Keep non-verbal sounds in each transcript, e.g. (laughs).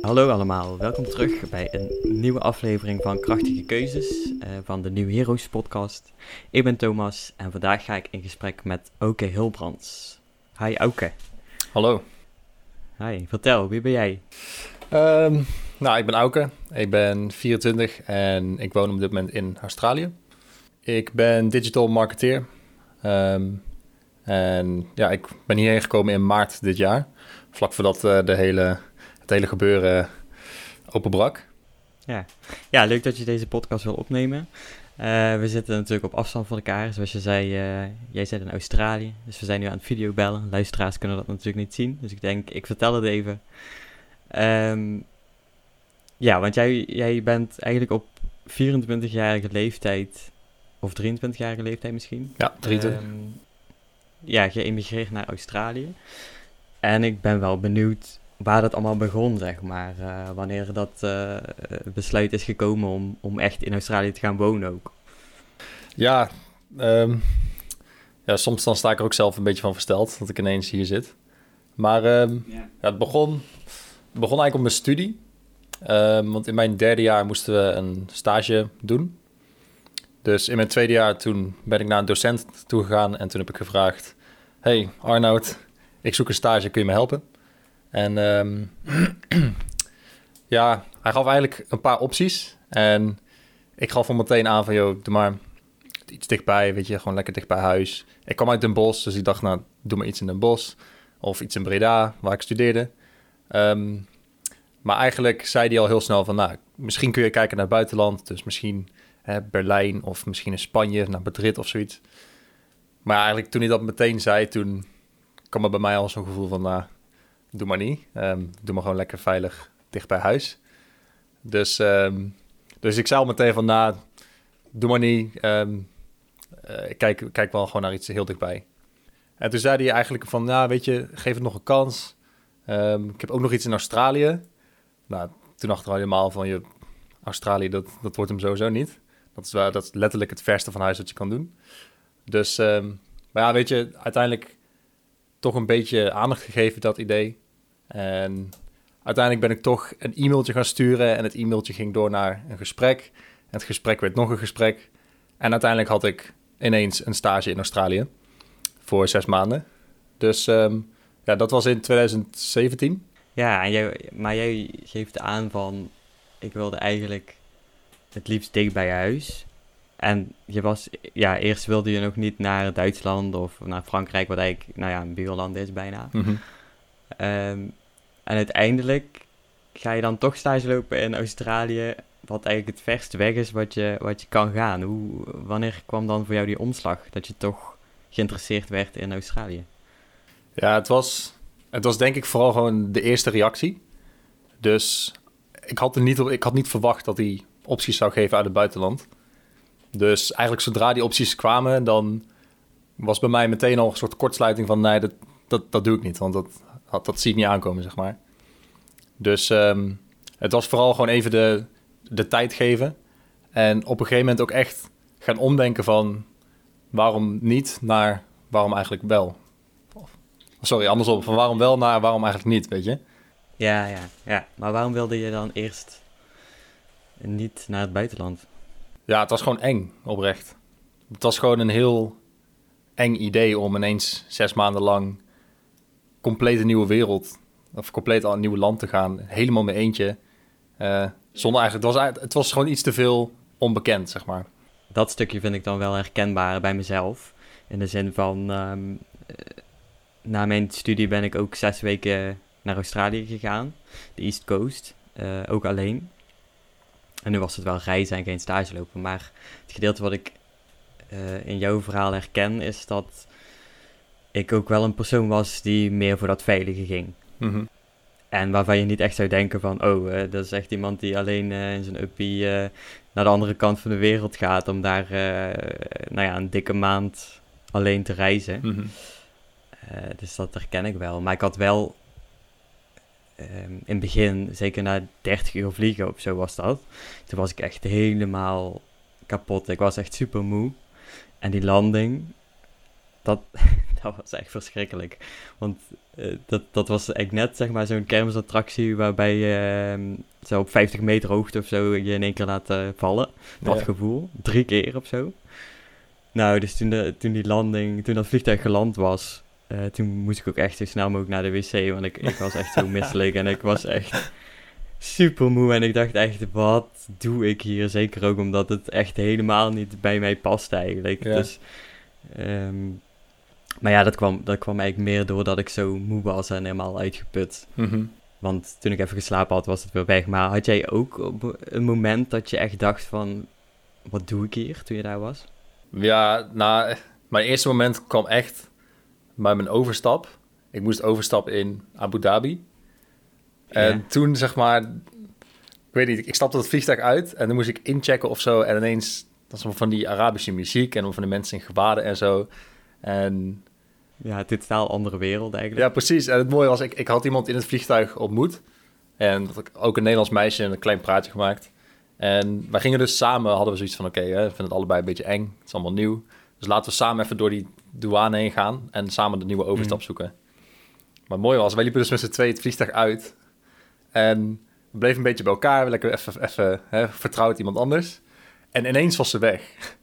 Hallo allemaal, welkom terug bij een nieuwe aflevering van Krachtige Keuzes uh, van de New Heroes podcast. Ik ben Thomas en vandaag ga ik in gesprek met Auke Hilbrands. Hi Auke. Hallo. Hi, vertel, wie ben jij? Um, nou, ik ben Auke, ik ben 24 en ik woon op dit moment in Australië. Ik ben digital marketeer. Um, en ja, ik ben hierheen gekomen in maart dit jaar. Vlak voordat uh, de hele, het hele gebeuren openbrak. Ja. ja, leuk dat je deze podcast wil opnemen. Uh, we zitten natuurlijk op afstand van elkaar. Zoals je zei, uh, jij zit in Australië. Dus we zijn nu aan het videobellen. Luisteraars kunnen dat natuurlijk niet zien. Dus ik denk, ik vertel het even. Um, ja, want jij, jij bent eigenlijk op 24-jarige leeftijd, of 23-jarige leeftijd misschien. Ja, 23. Um, ja, geëmigreerd naar Australië. En ik ben wel benieuwd waar dat allemaal begon, zeg maar. Uh, wanneer dat uh, besluit is gekomen om, om echt in Australië te gaan wonen ook. Ja, um, ja, soms dan sta ik er ook zelf een beetje van versteld dat ik ineens hier zit. Maar um, ja. ja. het, begon, het begon eigenlijk op mijn studie. Um, want in mijn derde jaar moesten we een stage doen. Dus in mijn tweede jaar toen ben ik naar een docent toe gegaan en toen heb ik gevraagd: Hey Arnoud, ik zoek een stage, kun je me helpen? En um, (clears throat) ja, hij gaf eigenlijk een paar opties. En ik gaf hem meteen aan van, joh, doe maar iets dichtbij, weet je, gewoon lekker dicht bij huis. Ik kwam uit Den Bosch, dus ik dacht, nou, doe maar iets in Den Bosch. Of iets in Breda, waar ik studeerde. Um, maar eigenlijk zei hij al heel snel van, nou, misschien kun je kijken naar het buitenland. Dus misschien hè, Berlijn of misschien in Spanje, naar Madrid of zoiets. Maar eigenlijk toen hij dat meteen zei, toen kwam er bij mij al zo'n gevoel van, nou, doe maar niet. Um, doe maar gewoon lekker veilig dicht bij huis. Dus, um, dus ik zei al meteen van, nou, doe maar niet. Um, uh, kijk, kijk wel gewoon naar iets heel dichtbij. En toen zei hij eigenlijk van, nou, weet je, geef het nog een kans. ik heb ook nog iets in Australië. Nou, toen dacht ik helemaal van, je, Australië, dat, dat wordt hem sowieso niet. Dat is, dat is letterlijk het verste van huis dat je kan doen. Dus, maar ja, weet je, uiteindelijk toch een beetje aandacht gegeven, dat idee. En uiteindelijk ben ik toch een e-mailtje gaan sturen en het e-mailtje ging door naar een gesprek. En het gesprek werd nog een gesprek. En uiteindelijk had ik ineens een stage in Australië voor zes maanden. Dus um, ja, dat was in 2017. Ja, en jij, maar jij geeft aan van, ik wilde eigenlijk het liefst dicht bij huis. En je was, ja, eerst wilde je nog niet naar Duitsland of naar Frankrijk, wat eigenlijk, nou ja, een buurland is bijna. Mm -hmm. um, en uiteindelijk ga je dan toch stage lopen in Australië, wat eigenlijk het verste weg is wat je, wat je kan gaan. Hoe, wanneer kwam dan voor jou die omslag, dat je toch geïnteresseerd werd in Australië? Ja, het was, het was denk ik vooral gewoon de eerste reactie. Dus ik had, er niet, ik had niet verwacht dat hij opties zou geven uit het buitenland. Dus eigenlijk zodra die opties kwamen, dan was bij mij meteen al een soort kortsluiting van... nee, dat, dat, dat doe ik niet, want dat, dat, zie ik niet aankomen, zeg maar. Dus um, het was vooral gewoon even de, de tijd geven. En op een gegeven moment ook echt gaan omdenken van... waarom niet naar waarom eigenlijk wel. Sorry, andersom. Van waarom wel naar waarom eigenlijk niet, weet je? Ja, ja, ja. Maar waarom wilde je dan eerst niet naar het buitenland? Ja, het was gewoon eng, oprecht. Het was gewoon een heel eng idee om ineens zes maanden lang compleet een nieuwe wereld, of compleet al een nieuw land te gaan, helemaal met eentje. Uh, zonder eigenlijk, het was, het was gewoon iets te veel onbekend, zeg maar. Dat stukje vind ik dan wel herkenbaar bij mezelf. In de zin van, um, na mijn studie ben ik ook zes weken naar Australië gegaan, de East Coast, uh, ook alleen. En nu was het wel reizen en geen stage lopen. Maar het gedeelte wat ik uh, in jouw verhaal herken, is dat ik ook wel een persoon was die meer voor dat veilige ging. Mm -hmm. En waarvan je niet echt zou denken van, oh, uh, dat is echt iemand die alleen uh, in zijn uppie naar de andere kant van de wereld gaat om daar, nou ja, een dikke maand alleen te reizen. Mm -hmm. dus dat herken ik wel. Maar ik had wel in het begin, zeker na 30 uur vliegen of zo was dat, toen was ik echt helemaal kapot. Ik was echt super moe. En die landing, dat, (laughs) dat was echt verschrikkelijk. Want uh, dat, dat was echt net zeg maar zo'n kermisattractie waarbij je uh, zo op 50 meter hoogte of zo je in één keer laat uh, vallen. Dat ja. gevoel. Drie keer of zo. Nou, dus toen, de, toen die landing, toen dat vliegtuig geland was, uh, toen moest ik ook echt zo snel mogelijk naar de wc. Want ik, ik was echt zo (laughs) misselijk en ik was echt super moe. En ik dacht echt, wat doe ik hier? Zeker ook omdat het echt helemaal niet bij mij past eigenlijk. Ja. Dus, um, maar ja, dat kwam, dat kwam eigenlijk meer doordat ik zo moe was en helemaal uitgeput. Mhm. Want toen ik even geslapen had, was het weer weg. Maar had jij ook op een moment dat je echt dacht van... Wat doe ik hier, toen je daar was? Ja, nou, mijn eerste moment kwam echt bij mijn overstap. Ik moest overstappen in Abu Dhabi. En Ja. toen, zeg maar... Ik weet niet, ik stapte het vliegtuig uit... en dan moest ik inchecken of zo... en ineens, dat is van die Arabische muziek... en van die mensen in gewaden en zo... En Ja, het is totaal andere wereld eigenlijk. Ja, precies. En het mooie was, ik, ik had iemand in het vliegtuig ontmoet. En dat ik ook een Nederlands meisje en een klein praatje gemaakt. En wij gingen dus samen, hadden we zoiets van... oké, we vinden het allebei een beetje eng. Het is allemaal nieuw. Dus laten we samen even door die douane heen gaan... en samen de nieuwe overstap Mhm. zoeken. Maar het mooie was, wij liepen dus met z'n twee het vliegtuig uit. En we bleven een beetje bij elkaar. Lekker even, even hè, vertrouwd iemand anders. En ineens was ze weg. (laughs)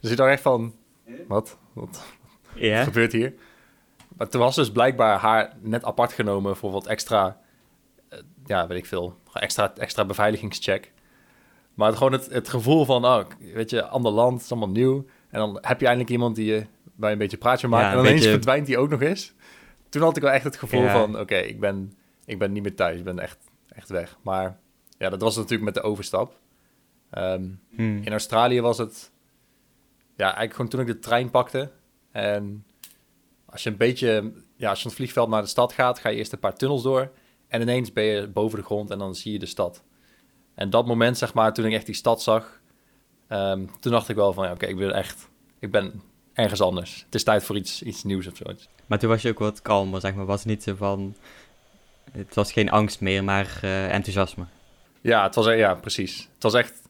Dus ik dacht echt van... Wat? Wat, Ja? wat gebeurt hier? Maar toen was dus blijkbaar haar net apart genomen voor wat extra, eh, ja, weet ik veel, extra, extra beveiligingscheck. Maar het, gewoon het, het gevoel van, oh, weet je, ander land, het is allemaal nieuw. En dan heb je eindelijk iemand die je bij een beetje praatje. Ja, en een ineens beetje- verdwijnt die ook nog eens. Toen had ik wel echt het gevoel Ja. van, oké, ik, ben, ik ben niet meer thuis. Ik ben echt, echt weg. Maar ja, dat was natuurlijk met de overstap. Ehm, Hmm. in Australië was het... Ja, eigenlijk gewoon toen ik de trein pakte. En als je een beetje... Ja, als je van het vliegveld naar de stad gaat... ga je eerst een paar tunnels door. En ineens ben je boven de grond en dan zie je de stad. En dat moment, zeg maar, toen ik echt die stad zag... ehm, toen dacht ik wel van, ja, oké, ik ben echt... Ik ben ergens anders. Het is tijd voor iets, iets nieuws of zoiets. Maar toen was je ook wat kalmer, zeg maar. Was niet zo van... Het was geen angst meer, maar eh, enthousiasme. Ja, het was, e- ja, precies. Het was echt,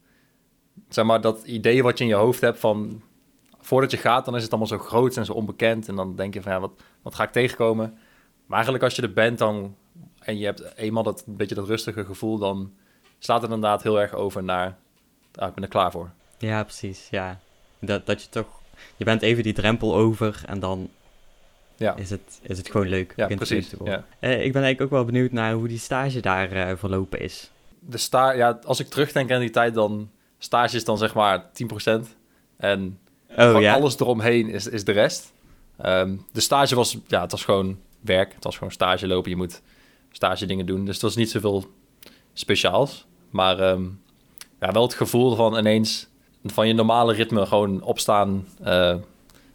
zeg maar, dat idee wat je in je hoofd hebt van... Voordat je gaat, dan is het allemaal zo groot en zo onbekend. En dan denk je van, ja, wat, wat ga ik tegenkomen? Maar eigenlijk als je er bent dan... En je hebt eenmaal dat een beetje dat rustige gevoel... Dan slaat het inderdaad heel erg over naar... Ah, ik ben er klaar voor. Ja, precies, ja. Dat, dat je toch... Je bent even die drempel over en dan Ja, is het, is het gewoon leuk. ja precies. te worden. Ja. Eh, ik ben eigenlijk ook wel benieuwd naar hoe die stage daar eh, verlopen is. De sta ja, als ik terugdenk aan die tijd, dan... Stage is dan zeg maar 10%. En Oh ja? alles eromheen is, is de rest. Ehm, de stage was, ja, het was gewoon werk. Het was gewoon stage lopen. Je moet stage dingen doen. Dus het was niet zoveel speciaals. Maar ehm, ja, wel het gevoel van ineens van je normale ritme gewoon opstaan, eh,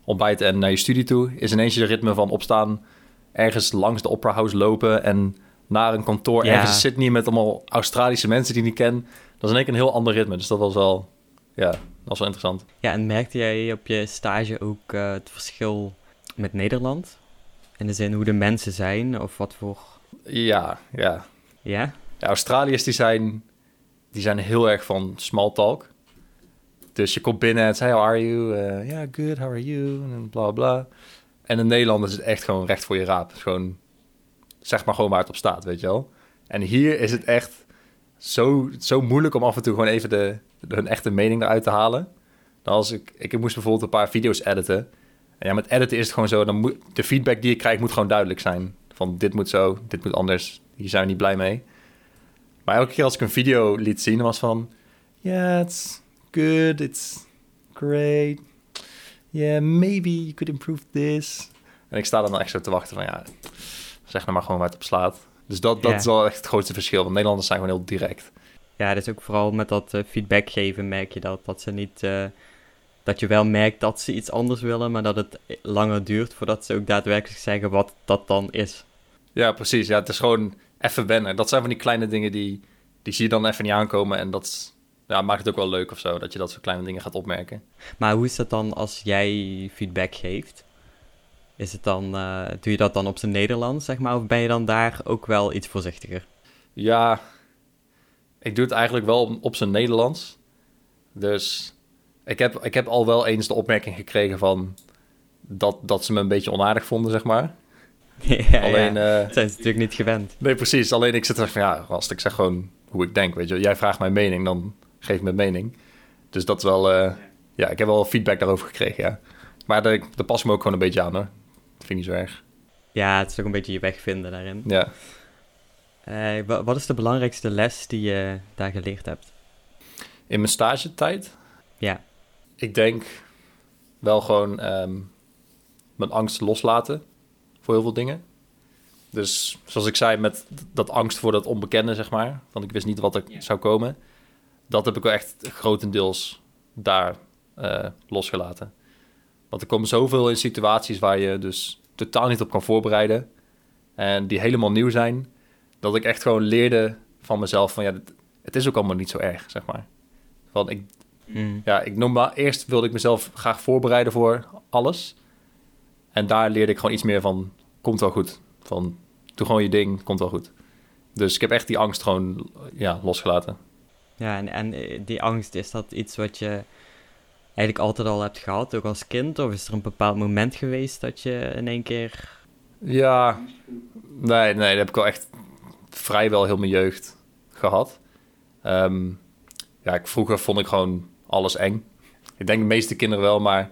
ontbijten en naar je studie toe. Is ineens je ritme van opstaan, ergens langs de Opera House lopen en naar een kantoor Ja. ergens in Sydney met allemaal Australische mensen die ik niet ken. Dat is in één keer een heel ander ritme. Dus dat was wel, ja, dat was wel interessant. Ja, en merkte jij op je stage ook eh, het verschil met Nederland? In de zin hoe de mensen zijn of wat voor... Ja, ja. Ja? Ja, Australiërs die zijn, die zijn heel erg van small talk. Dus je komt binnen en zei, how are you? Eh, Ja, good, how are you? En bla bla. En in Nederland is het echt gewoon recht voor je raap. Het gewoon, zeg maar gewoon waar het op staat, weet je wel. En hier is het echt zo, zo moeilijk om af en toe gewoon even de, hun echte mening eruit te halen. Dan als ik, ik moest bijvoorbeeld een paar video's editen. En ja, met editen is het gewoon zo, dan moet, de feedback die ik krijg moet gewoon duidelijk zijn. Van dit moet zo, dit moet anders, hier zijn we niet blij mee. Maar elke keer als ik een video liet zien, was van... Yeah, it's good, it's great. Yeah, maybe you could improve this. En ik sta dan echt zo te wachten van, ja, zeg nou maar gewoon waar het op slaat. Dus dat, dat Ja. is wel echt het grootste verschil. Want Nederlanders zijn gewoon heel direct. Ja, dus ook vooral met dat eh, feedback geven merk je dat. Dat ze niet... eh, dat je wel merkt dat ze iets anders willen, maar dat het langer duurt voordat ze ook daadwerkelijk zeggen wat dat dan is. Ja, precies. Ja, het is gewoon even wennen. Dat zijn van die kleine dingen die, die zie je dan even niet aankomen. En dat ja, maakt het ook wel leuk of zo, dat je dat soort kleine dingen gaat opmerken. Maar hoe is dat dan als jij feedback geeft? Is het dan, eh, doe je dat dan op zijn Nederlands, zeg maar? Of ben je dan daar ook wel iets voorzichtiger? Ja, ik doe het eigenlijk wel op, zijn Nederlands. Dus ik heb, ik heb al wel eens de opmerking gekregen van... dat, dat ze me een beetje onaardig vonden, zeg maar. (laughs) ja, Alleen, ja. eh, zijn ze natuurlijk niet gewend. nee, precies. Alleen ik zit er van, ja, als ik zeg gewoon hoe ik denk, weet je. Jij vraagt mijn mening, dan geef mijn mening. Dus dat is wel, eh, ja, ik heb wel feedback daarover gekregen, ja. Maar daar, daar pas ik me ook gewoon een beetje aan, hoor. Dat vind ik niet zo erg. Ja, het is ook een beetje je weg vinden daarin. Ja. Eh, wa- wat is de belangrijkste les die je daar geleerd hebt? In mijn stagetijd? Ja. Ik denk wel gewoon ehm, mijn angst loslaten voor heel veel dingen. Dus zoals ik zei, met dat angst voor dat onbekende, zeg maar. Want ik wist niet wat er Ja. zou komen. Dat heb ik wel echt grotendeels daar eh, losgelaten. Want er komen zoveel in situaties waar je dus totaal niet op kan voorbereiden. En die helemaal nieuw zijn. Dat ik echt gewoon leerde van mezelf van ja, het, het is ook allemaal niet zo erg, zeg maar. Want ik, Mm. ja, ik normaal, eerst wilde ik mezelf graag voorbereiden voor alles. En daar leerde ik gewoon iets meer van, komt wel goed. Van, doe gewoon je ding, komt wel goed. Dus ik heb echt die angst gewoon ja, losgelaten. Ja, en, eh, die angst, is dat iets wat je eigenlijk altijd al hebt gehad, ook als kind? Of is er een bepaald moment geweest dat je in één keer... Ja, nee, nee, dat heb ik wel echt vrijwel heel mijn jeugd gehad. Ehm, ja, ik, vroeger vond ik gewoon alles eng. Ik denk de meeste kinderen wel, maar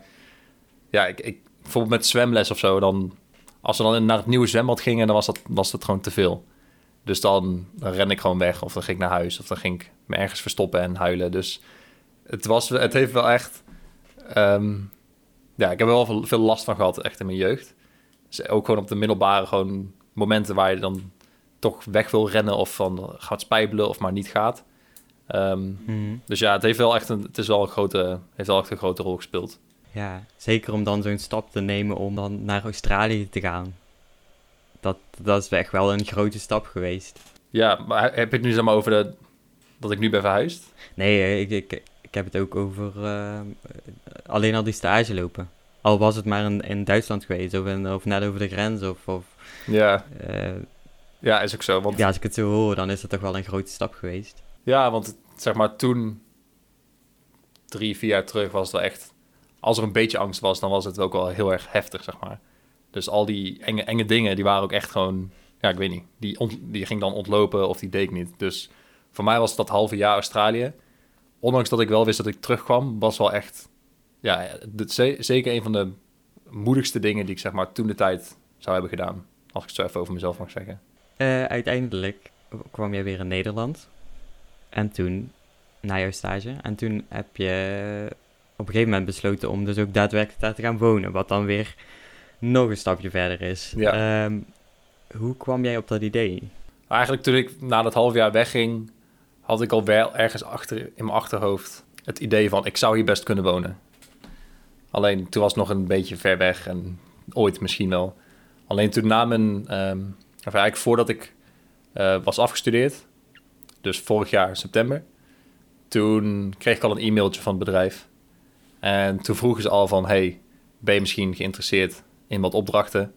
ja, ik, ik, bijvoorbeeld met zwemles of zo, dan, als we dan naar het nieuwe zwembad gingen, dan was dat, was dat gewoon te veel. Dus dan, dan ren ik gewoon weg, of dan ging ik naar huis, of dan ging ik me ergens verstoppen en huilen. Dus het, was, het heeft wel echt, ehm, ja, ik heb er wel veel, veel last van gehad, echt in mijn jeugd. Dus ook gewoon op de middelbare gewoon momenten waar je dan toch weg wil rennen of van gaat spijbelen of maar niet gaat. Ehm, Mhm. dus ja, het heeft wel echt een, het is wel een grote, heeft wel echt een grote rol gespeeld. Ja, zeker om dan zo'n stap te nemen om dan naar Australië te gaan. Dat, dat is echt wel een grote stap geweest. Ja, maar heb je het nu zeg maar over de, dat ik nu ben verhuisd? Nee, eh, ik, ik, ik heb het ook over eh, alleen al die stage lopen. Al was het maar in, in Duitsland geweest, of, in, of net over de grens, of... of Ja, eh, ja, is ook zo. Want ja, als ik het zo hoor, dan is het toch wel een grote stap geweest. Ja, want zeg maar toen, drie, vier jaar terug, was het wel echt... Als er een beetje angst was, dan was het ook wel heel erg heftig, zeg maar. Dus al die enge, enge dingen, die waren ook echt gewoon... Ja, ik weet niet. Die, die ging dan ontlopen of die deed ik niet. Dus voor mij was dat halve jaar Australië. Ondanks dat ik wel wist dat ik terugkwam, was wel echt... Ja, zeker een van de moedigste dingen die ik zeg maar toen de tijd zou hebben gedaan. Als ik het zo even over mezelf mag zeggen. Eh, uiteindelijk kwam jij weer in Nederland. En toen, na jouw stage, en toen heb je op een gegeven moment besloten om dus ook daadwerkelijk daar te gaan wonen. Wat dan weer nog een stapje verder is. Ja. Ehm, hoe kwam jij op dat idee? Maar eigenlijk toen ik na dat half jaar wegging, had ik al wel ergens achter in mijn achterhoofd het idee van ik zou hier best kunnen wonen. Alleen toen was het nog een beetje ver weg en ooit misschien wel. Alleen toen na mijn, ehm, of eigenlijk voordat ik eh, was afgestudeerd, dus vorig jaar september, toen kreeg ik al een e-mailtje van het bedrijf. En toen vroegen ze al van, hey, ben je misschien geïnteresseerd in wat opdrachten?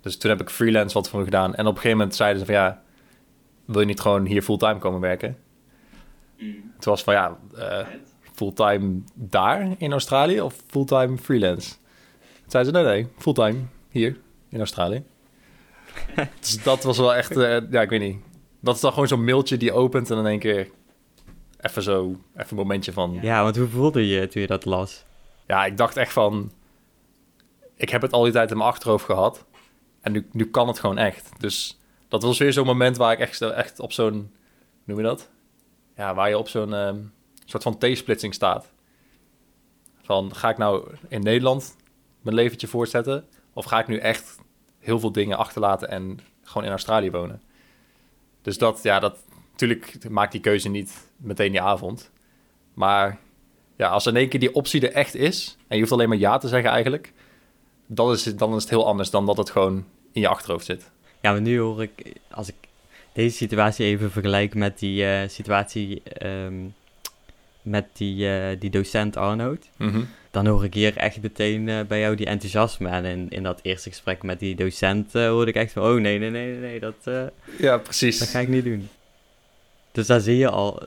Dus toen heb ik freelance wat voor me gedaan. En op een gegeven moment zeiden ze van, ja, wil je niet gewoon hier fulltime komen werken? Toen was van, ja, eh, fulltime daar in Australië of fulltime freelance? Toen zeiden ze, nee, nee, fulltime hier in Australië. (laughs) dus dat was wel echt, eh, ja, ik weet niet. Dat is dan gewoon zo'n mailtje die opent en in één keer even zo, even een momentje van... Ja, want hoe voelde je toen je dat las? Ja, ik dacht echt van... Ik heb het al die tijd in mijn achterhoofd gehad. En nu, nu kan het gewoon echt. Dus dat was weer zo'n moment waar ik echt, echt op zo'n... Noem je dat? Ja, waar je op zo'n ehm, soort van T-splitsing staat. Van, ga ik nou in Nederland mijn leventje voortzetten? Of ga ik nu echt heel veel dingen achterlaten en gewoon in Australië wonen? Dus dat, ja, dat... Natuurlijk maakt die keuze niet meteen die avond. Maar ja, als in één keer die optie er echt is... en je hoeft alleen maar ja te zeggen eigenlijk... Dan is, het, dan is het heel anders dan dat het gewoon in je achterhoofd zit. Ja, maar nu hoor ik, als ik deze situatie even vergelijk met die eh, situatie ehm, met die, eh, die docent Arnoud, dan hoor ik hier echt meteen eh, bij jou die enthousiasme. En in, in dat eerste gesprek met die docent hoorde ik echt van, oh nee, nee, nee, nee, dat, Ja, precies. dat ga ik niet doen. Dus daar zie je al,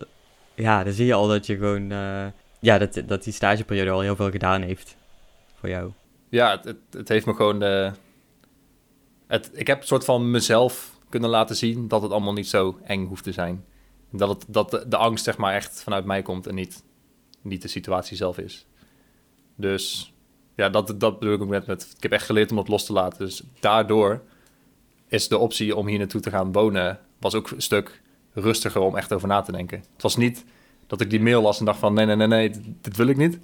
ja, daar zie je al dat je gewoon, ja, dat, dat die stageperiode al heel veel gedaan heeft voor jou. Ja, het, het, het heeft me gewoon... eh, het, ik heb een soort van mezelf kunnen laten zien dat het allemaal niet zo eng hoeft te zijn. Dat, het, dat de, angst zeg maar echt vanuit mij komt en niet, niet de situatie zelf is. Dus ja, dat, dat bedoel ik ook net met... Ik heb echt geleerd om dat los te laten. Dus daardoor is de optie om hier naartoe te gaan wonen... was ook een stuk rustiger om echt over na te denken. Het was niet dat ik die mail las en dacht van... nee, nee, nee, nee, dit, dit wil ik niet.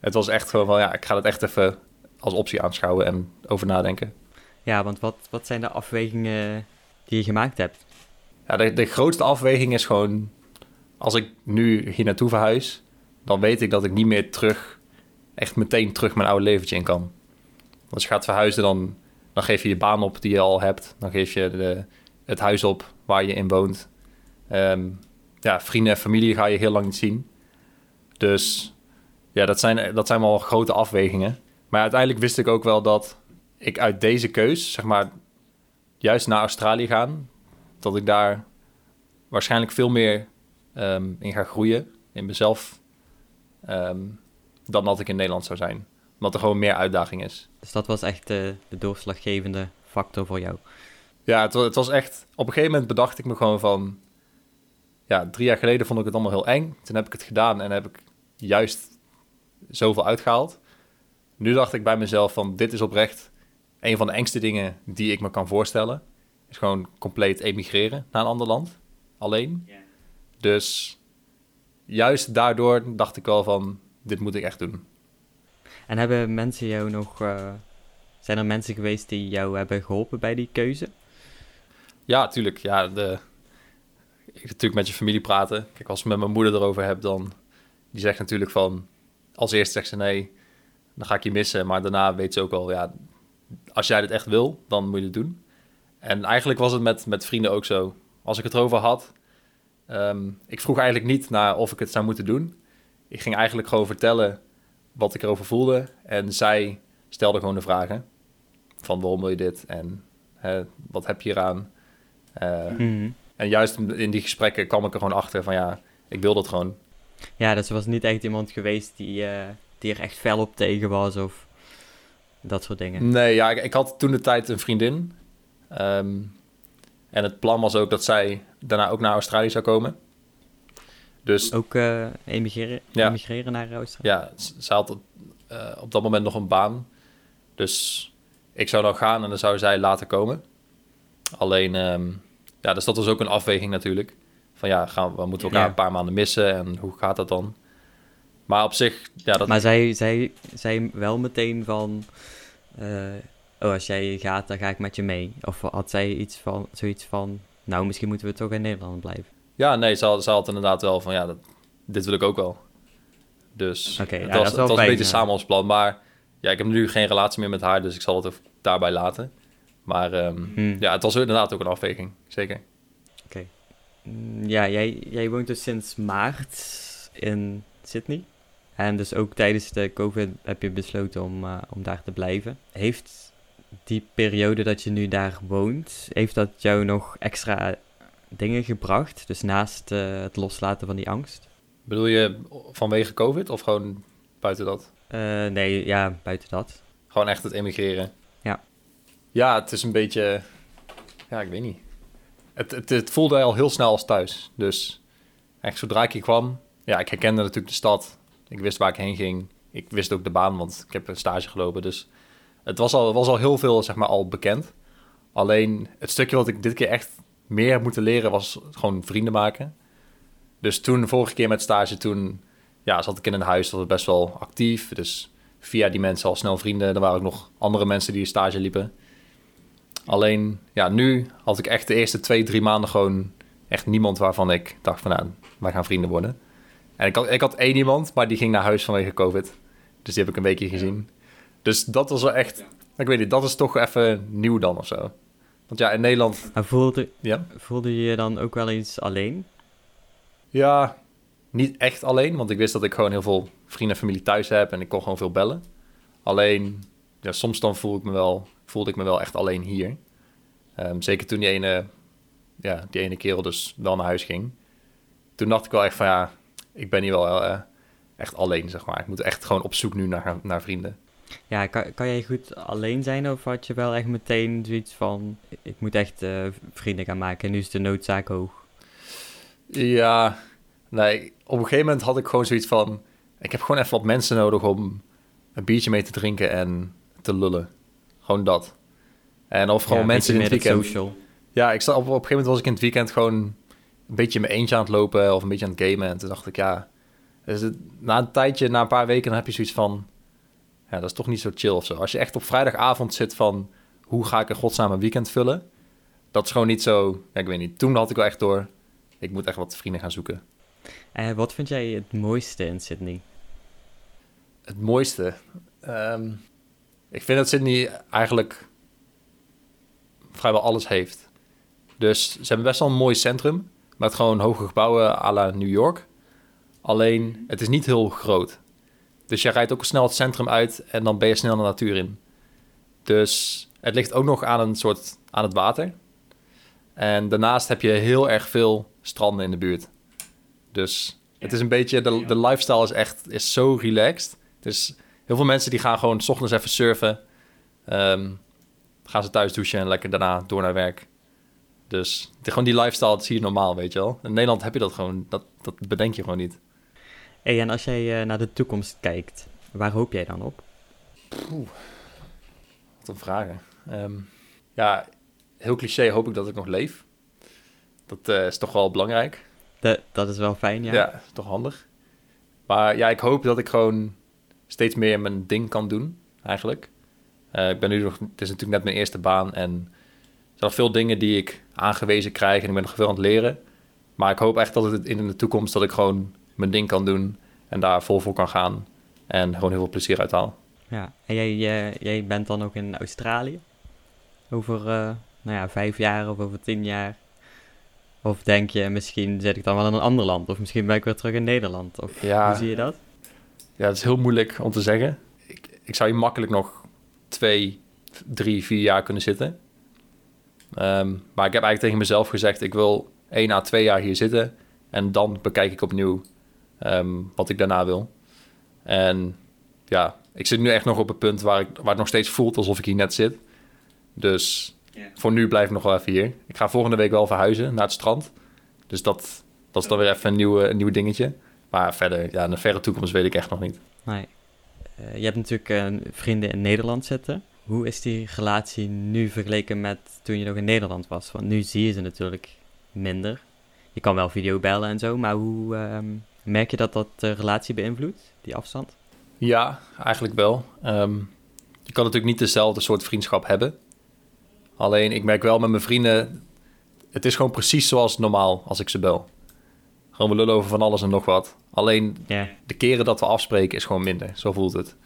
Het was echt gewoon van... ja, ik ga het echt even als optie aanschouwen en over nadenken. Ja, want wat, wat zijn de afwegingen die je gemaakt hebt? Ja, de, de grootste afweging is gewoon... als ik nu hier naartoe verhuis... dan weet ik dat ik niet meer terug... echt meteen terug mijn oude leventje in kan. Als je gaat verhuizen, dan, dan geef je je baan op die je al hebt. Dan geef je de, het huis op waar je in woont. Ehm, ja, vrienden en familie ga je heel lang niet zien. Dus ja, dat zijn, dat zijn wel grote afwegingen. Maar uiteindelijk wist ik ook wel dat ik uit deze keus, zeg maar, juist naar Australië gaan, dat ik daar waarschijnlijk veel meer ehm, in ga groeien in mezelf ehm, dan dat ik in Nederland zou zijn. Omdat er gewoon meer uitdaging is. Dus dat was echt de, de doorslaggevende factor voor jou. Ja, het, het was echt... Op een gegeven moment bedacht ik me gewoon van... Ja, drie jaar geleden vond ik het allemaal heel eng. Toen heb ik het gedaan en heb ik juist zoveel uitgehaald. Nu dacht ik bij mezelf van... Dit is oprecht een van de engste dingen die ik me kan voorstellen. Is gewoon compleet emigreren naar een ander land. Alleen. Dus juist daardoor dacht ik wel van... Dit moet ik echt doen. En hebben mensen jou nog... eh, zijn er mensen geweest die jou hebben geholpen bij die keuze? Ja, tuurlijk. Ja, de, ik natuurlijk met je familie praten. Kijk, als ik met mijn moeder erover heb, dan... Die zegt natuurlijk van... Als eerst zegt ze nee, dan ga ik je missen. Maar daarna weet ze ook al, ja... Als jij dit echt wil, dan moet je het doen. En eigenlijk was het met, met vrienden ook zo. Als ik het erover had... ehm, ik vroeg eigenlijk niet naar of ik het zou moeten doen. Ik ging eigenlijk gewoon vertellen wat ik erover voelde. En zij stelde gewoon de vragen. Van waarom wil je dit? En hè, wat heb je eraan? Eh, Mhm. en juist in die gesprekken kwam ik er gewoon achter van ja, ik wil dat gewoon. Ja, dus er was niet echt iemand geweest die, eh, die er echt fel op tegen was of dat soort dingen. Nee, ja, ik, ik had toen de tijd een vriendin. Ehm, en het plan was ook dat zij daarna ook naar Australië zou komen. Dus Ook eh, emigreren, Ja. emigreren naar Australië? ja, ze had op, eh, op dat moment nog een baan. Dus ik zou dan gaan en dan zou zij later komen. Alleen, ehm, ja, dus dat was ook een afweging natuurlijk. Van ja, gaan, we moeten elkaar Ja. een paar maanden missen en hoe gaat dat dan? Maar op zich, ja, dat, Maar zij, zij, zij wel meteen van... eh, oh, als jij gaat, dan ga ik met je mee. Of had zij iets van, zoiets van... Nou, misschien moeten we toch in Nederland blijven. Ja, nee, ze had, ze had inderdaad wel van ja, dat, dit wil ik ook wel. Dus Oké, het ja, dat was, wel het was een beetje ja. samen ons plan. Maar ja, ik heb nu geen relatie meer met haar, dus ik zal het daarbij laten. Maar ehm, Hmm. ja, het was inderdaad ook een afweging, zeker. Mm, Ja, jij, jij woont dus sinds maart in Sydney. En dus ook tijdens de COVID heb je besloten om, eh, om daar te blijven. Heeft die periode dat je nu daar woont, heeft dat jou nog extra dingen gebracht? Dus naast eh, het loslaten van die angst? Bedoel je vanwege COVID of gewoon buiten dat? Eh, nee, ja, buiten dat. Gewoon echt het emigreren? Ja. Ja, het is een beetje... Ja, ik weet niet. Het, het, het voelde al heel snel als thuis. Dus echt zodra ik hier kwam... Ja, ik herkende natuurlijk de stad. Ik wist waar ik heen ging. Ik wist ook de baan, want ik heb een stage gelopen. Dus het was al, was al heel veel, zeg maar, al bekend. Alleen het stukje wat ik dit keer echt meer heb moeten leren... was gewoon vrienden maken. Dus toen, vorige keer met stage, toen... Ja, zat ik in een huis, dat was best wel actief. Dus via die mensen al snel vrienden. Er waren ook nog andere mensen die stage liepen. Alleen, ja, nu had ik echt de eerste twee, drie maanden gewoon echt niemand waarvan ik dacht van, nou, wij gaan vrienden worden. En ik had, ik had één iemand, maar die ging naar huis vanwege COVID. Dus die heb ik een weekje gezien. Dus dat was wel echt, ik weet niet, dat is toch even nieuw dan of zo. Want ja, in Nederland, voelde, ja, voelde je je dan ook wel eens alleen? ja, niet echt alleen, want ik wist dat ik gewoon heel veel vrienden en familie thuis heb en ik kon gewoon veel bellen. Alleen, ja, soms dan voel ik me wel, voelde ik me wel echt alleen hier. Ehm, zeker toen die ene, ja, die ene kerel dus wel naar huis ging. Toen dacht ik wel echt van ja, ik ben hier wel eh, echt alleen, zeg maar. Ik moet echt gewoon op zoek nu naar, naar vrienden. Ja, kan, kan jij goed alleen zijn of had je wel echt meteen zoiets van, ik moet echt uh, vrienden gaan maken en nu is de noodzaak hoog? Ja, nee, op een gegeven moment had ik gewoon zoiets van, ik heb gewoon even wat mensen nodig om een biertje mee te drinken en te lullen. Gewoon dat. En of gewoon mensen in het weekend. Social. Ja, ik zat op, op een gegeven moment was ik in het weekend gewoon een beetje in mijn eentje aan het lopen of een beetje aan het gamen. En toen dacht ik, ja, dus het, na een tijdje, na een paar weken, dan heb je zoiets van, ja, dat is toch niet zo chill of zo. Als je echt op vrijdagavond zit van, hoe ga ik een godsnaam een weekend vullen? Dat is gewoon niet zo, ja, ik weet niet. Toen had ik wel echt door, ik moet echt wat vrienden gaan zoeken. En wat vind jij het mooiste in Sydney? Het mooiste? Ehm, ik vind dat Sydney eigenlijk vrijwel alles heeft. Dus ze hebben best wel een mooi centrum. Met gewoon hoge gebouwen à la New York. Alleen, het is niet heel groot. Dus je rijdt ook snel het centrum uit en dan ben je snel de natuur in. Dus het ligt ook nog aan een soort aan het water. En daarnaast heb je heel erg veel stranden in de buurt. Dus het is een beetje, de, de lifestyle is echt is zo relaxed. Dus heel veel mensen die gaan gewoon s ochtends even surfen. Ehm, gaan ze thuis douchen en lekker daarna door naar werk. Dus gewoon die lifestyle, dat zie je normaal, weet je wel. In Nederland heb je dat gewoon, dat, dat bedenk je gewoon niet. Hey, en als jij uh, naar de toekomst kijkt, waar hoop jij dan op? Poeh, wat een vragen. Um, ja, heel cliché hoop ik dat ik nog leef. Dat uh, is toch wel belangrijk. De, dat is wel fijn, ja. Ja, is toch handig. Maar ja, ik hoop dat ik gewoon steeds meer mijn ding kan doen, eigenlijk. Uh, ik ben nu nog, het is natuurlijk net mijn eerste baan en zijn nog veel dingen die ik aangewezen krijg en ik ben nog veel aan het leren. Maar ik hoop echt dat het in de toekomst dat ik gewoon mijn ding kan doen en daar vol voor kan gaan en gewoon heel veel plezier uit haal. Ja, en jij, jij, jij bent dan ook in Australië over uh, nou ja, vijf jaar of over tien jaar? Of denk je, misschien zit ik dan wel in een ander land of misschien ben ik weer terug in Nederland? Of ja, hoe zie je dat? Ja, het is heel moeilijk om te zeggen. Ik, ik zou hier makkelijk nog twee, drie, vier jaar kunnen zitten. Um, maar ik heb eigenlijk tegen mezelf gezegd, ik wil één à twee jaar hier zitten en dan bekijk ik opnieuw um, wat ik daarna wil. En ja, ik zit nu echt nog op het punt waar, ik, waar het nog steeds voelt alsof ik hier net zit. Dus yeah. voor nu blijf ik nog wel even hier. Ik ga volgende week wel verhuizen naar het strand. Dus dat, dat is dan weer even een, nieuwe, een nieuw dingetje. Maar verder, ja, in de verre toekomst weet ik echt nog niet. Nee. Uh, je hebt natuurlijk uh, vrienden in Nederland zitten. Hoe is die relatie nu vergeleken met toen je nog in Nederland was? Want nu zie je ze natuurlijk minder. Je kan wel videobellen en zo, maar hoe um, merk je dat dat de relatie beïnvloedt, die afstand? Ja, eigenlijk wel. Um, je kan natuurlijk niet dezelfde soort vriendschap hebben. Alleen ik merk wel met mijn vrienden, het is gewoon precies zoals normaal als ik ze bel. Gewoon we lullen over van alles en nog wat. Alleen yeah. de keren dat we afspreken is gewoon minder. Zo voelt het.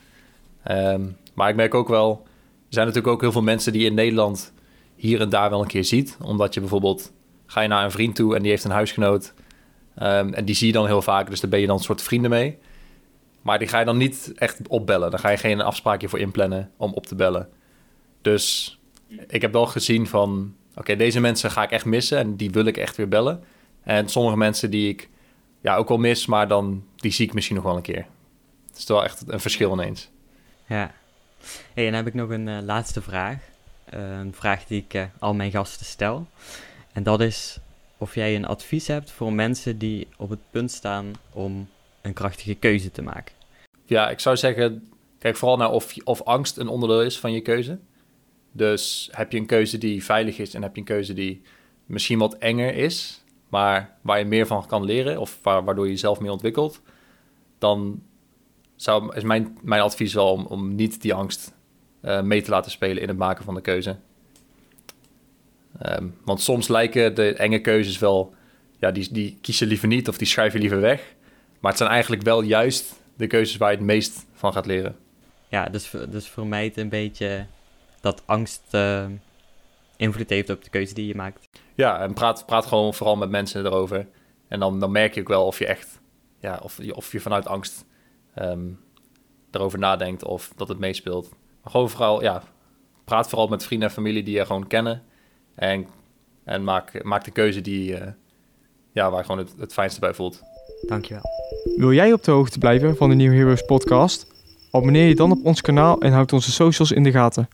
Um, maar ik merk ook wel, zijn natuurlijk ook heel veel mensen die in Nederland hier en daar wel een keer ziet. Omdat je bijvoorbeeld, ga je naar een vriend toe en die heeft een huisgenoot. Um, en die zie je dan heel vaak, dus daar ben je dan een soort vrienden mee. Maar die ga je dan niet echt opbellen. Daar ga je geen afspraakje voor inplannen om op te bellen. Dus ik heb wel gezien van, oké, deze mensen ga ik echt missen en die wil ik echt weer bellen. En sommige mensen die ik ja, ook wel mis, maar dan die zie ik misschien nog wel een keer. Het is wel echt een verschil ineens. Ja. En dan heb ik nog een uh, laatste vraag. Uh, een vraag die ik uh, al mijn gasten stel. En dat is of jij een advies hebt voor mensen die op het punt staan om een krachtige keuze te maken. Ja, ik zou zeggen, kijk vooral naar of, of angst een onderdeel is van je keuze. Dus heb je een keuze die veilig is en heb je een keuze die misschien wat enger is, maar waar je meer van kan leren of waardoor je jezelf meer ontwikkelt, dan zou, is mijn, mijn advies wel om, om niet die angst uh, mee te laten spelen in het maken van de keuze. Um, want soms lijken de enge keuzes wel, ja, die, die kies je liever niet of die schrijf je liever weg. Maar het zijn eigenlijk wel juist de keuzes waar je het meest van gaat leren. Ja, dus, dus vermijd een beetje dat angst uh, invloed heeft op de keuze die je maakt. Ja, en praat, praat gewoon vooral met mensen erover. En dan, dan merk je ook wel of je echt, ja, of, of je vanuit angst um, erover nadenkt of dat het meespeelt. Maar gewoon vooral, ja, praat vooral met vrienden en familie die je gewoon kennen. En, en maak, maak de keuze die, uh, ja, waar je gewoon het, het fijnste bij voelt. Dankjewel. Wil jij op de hoogte blijven van de New Heroes podcast? Abonneer je dan op ons kanaal en houd onze socials in de gaten.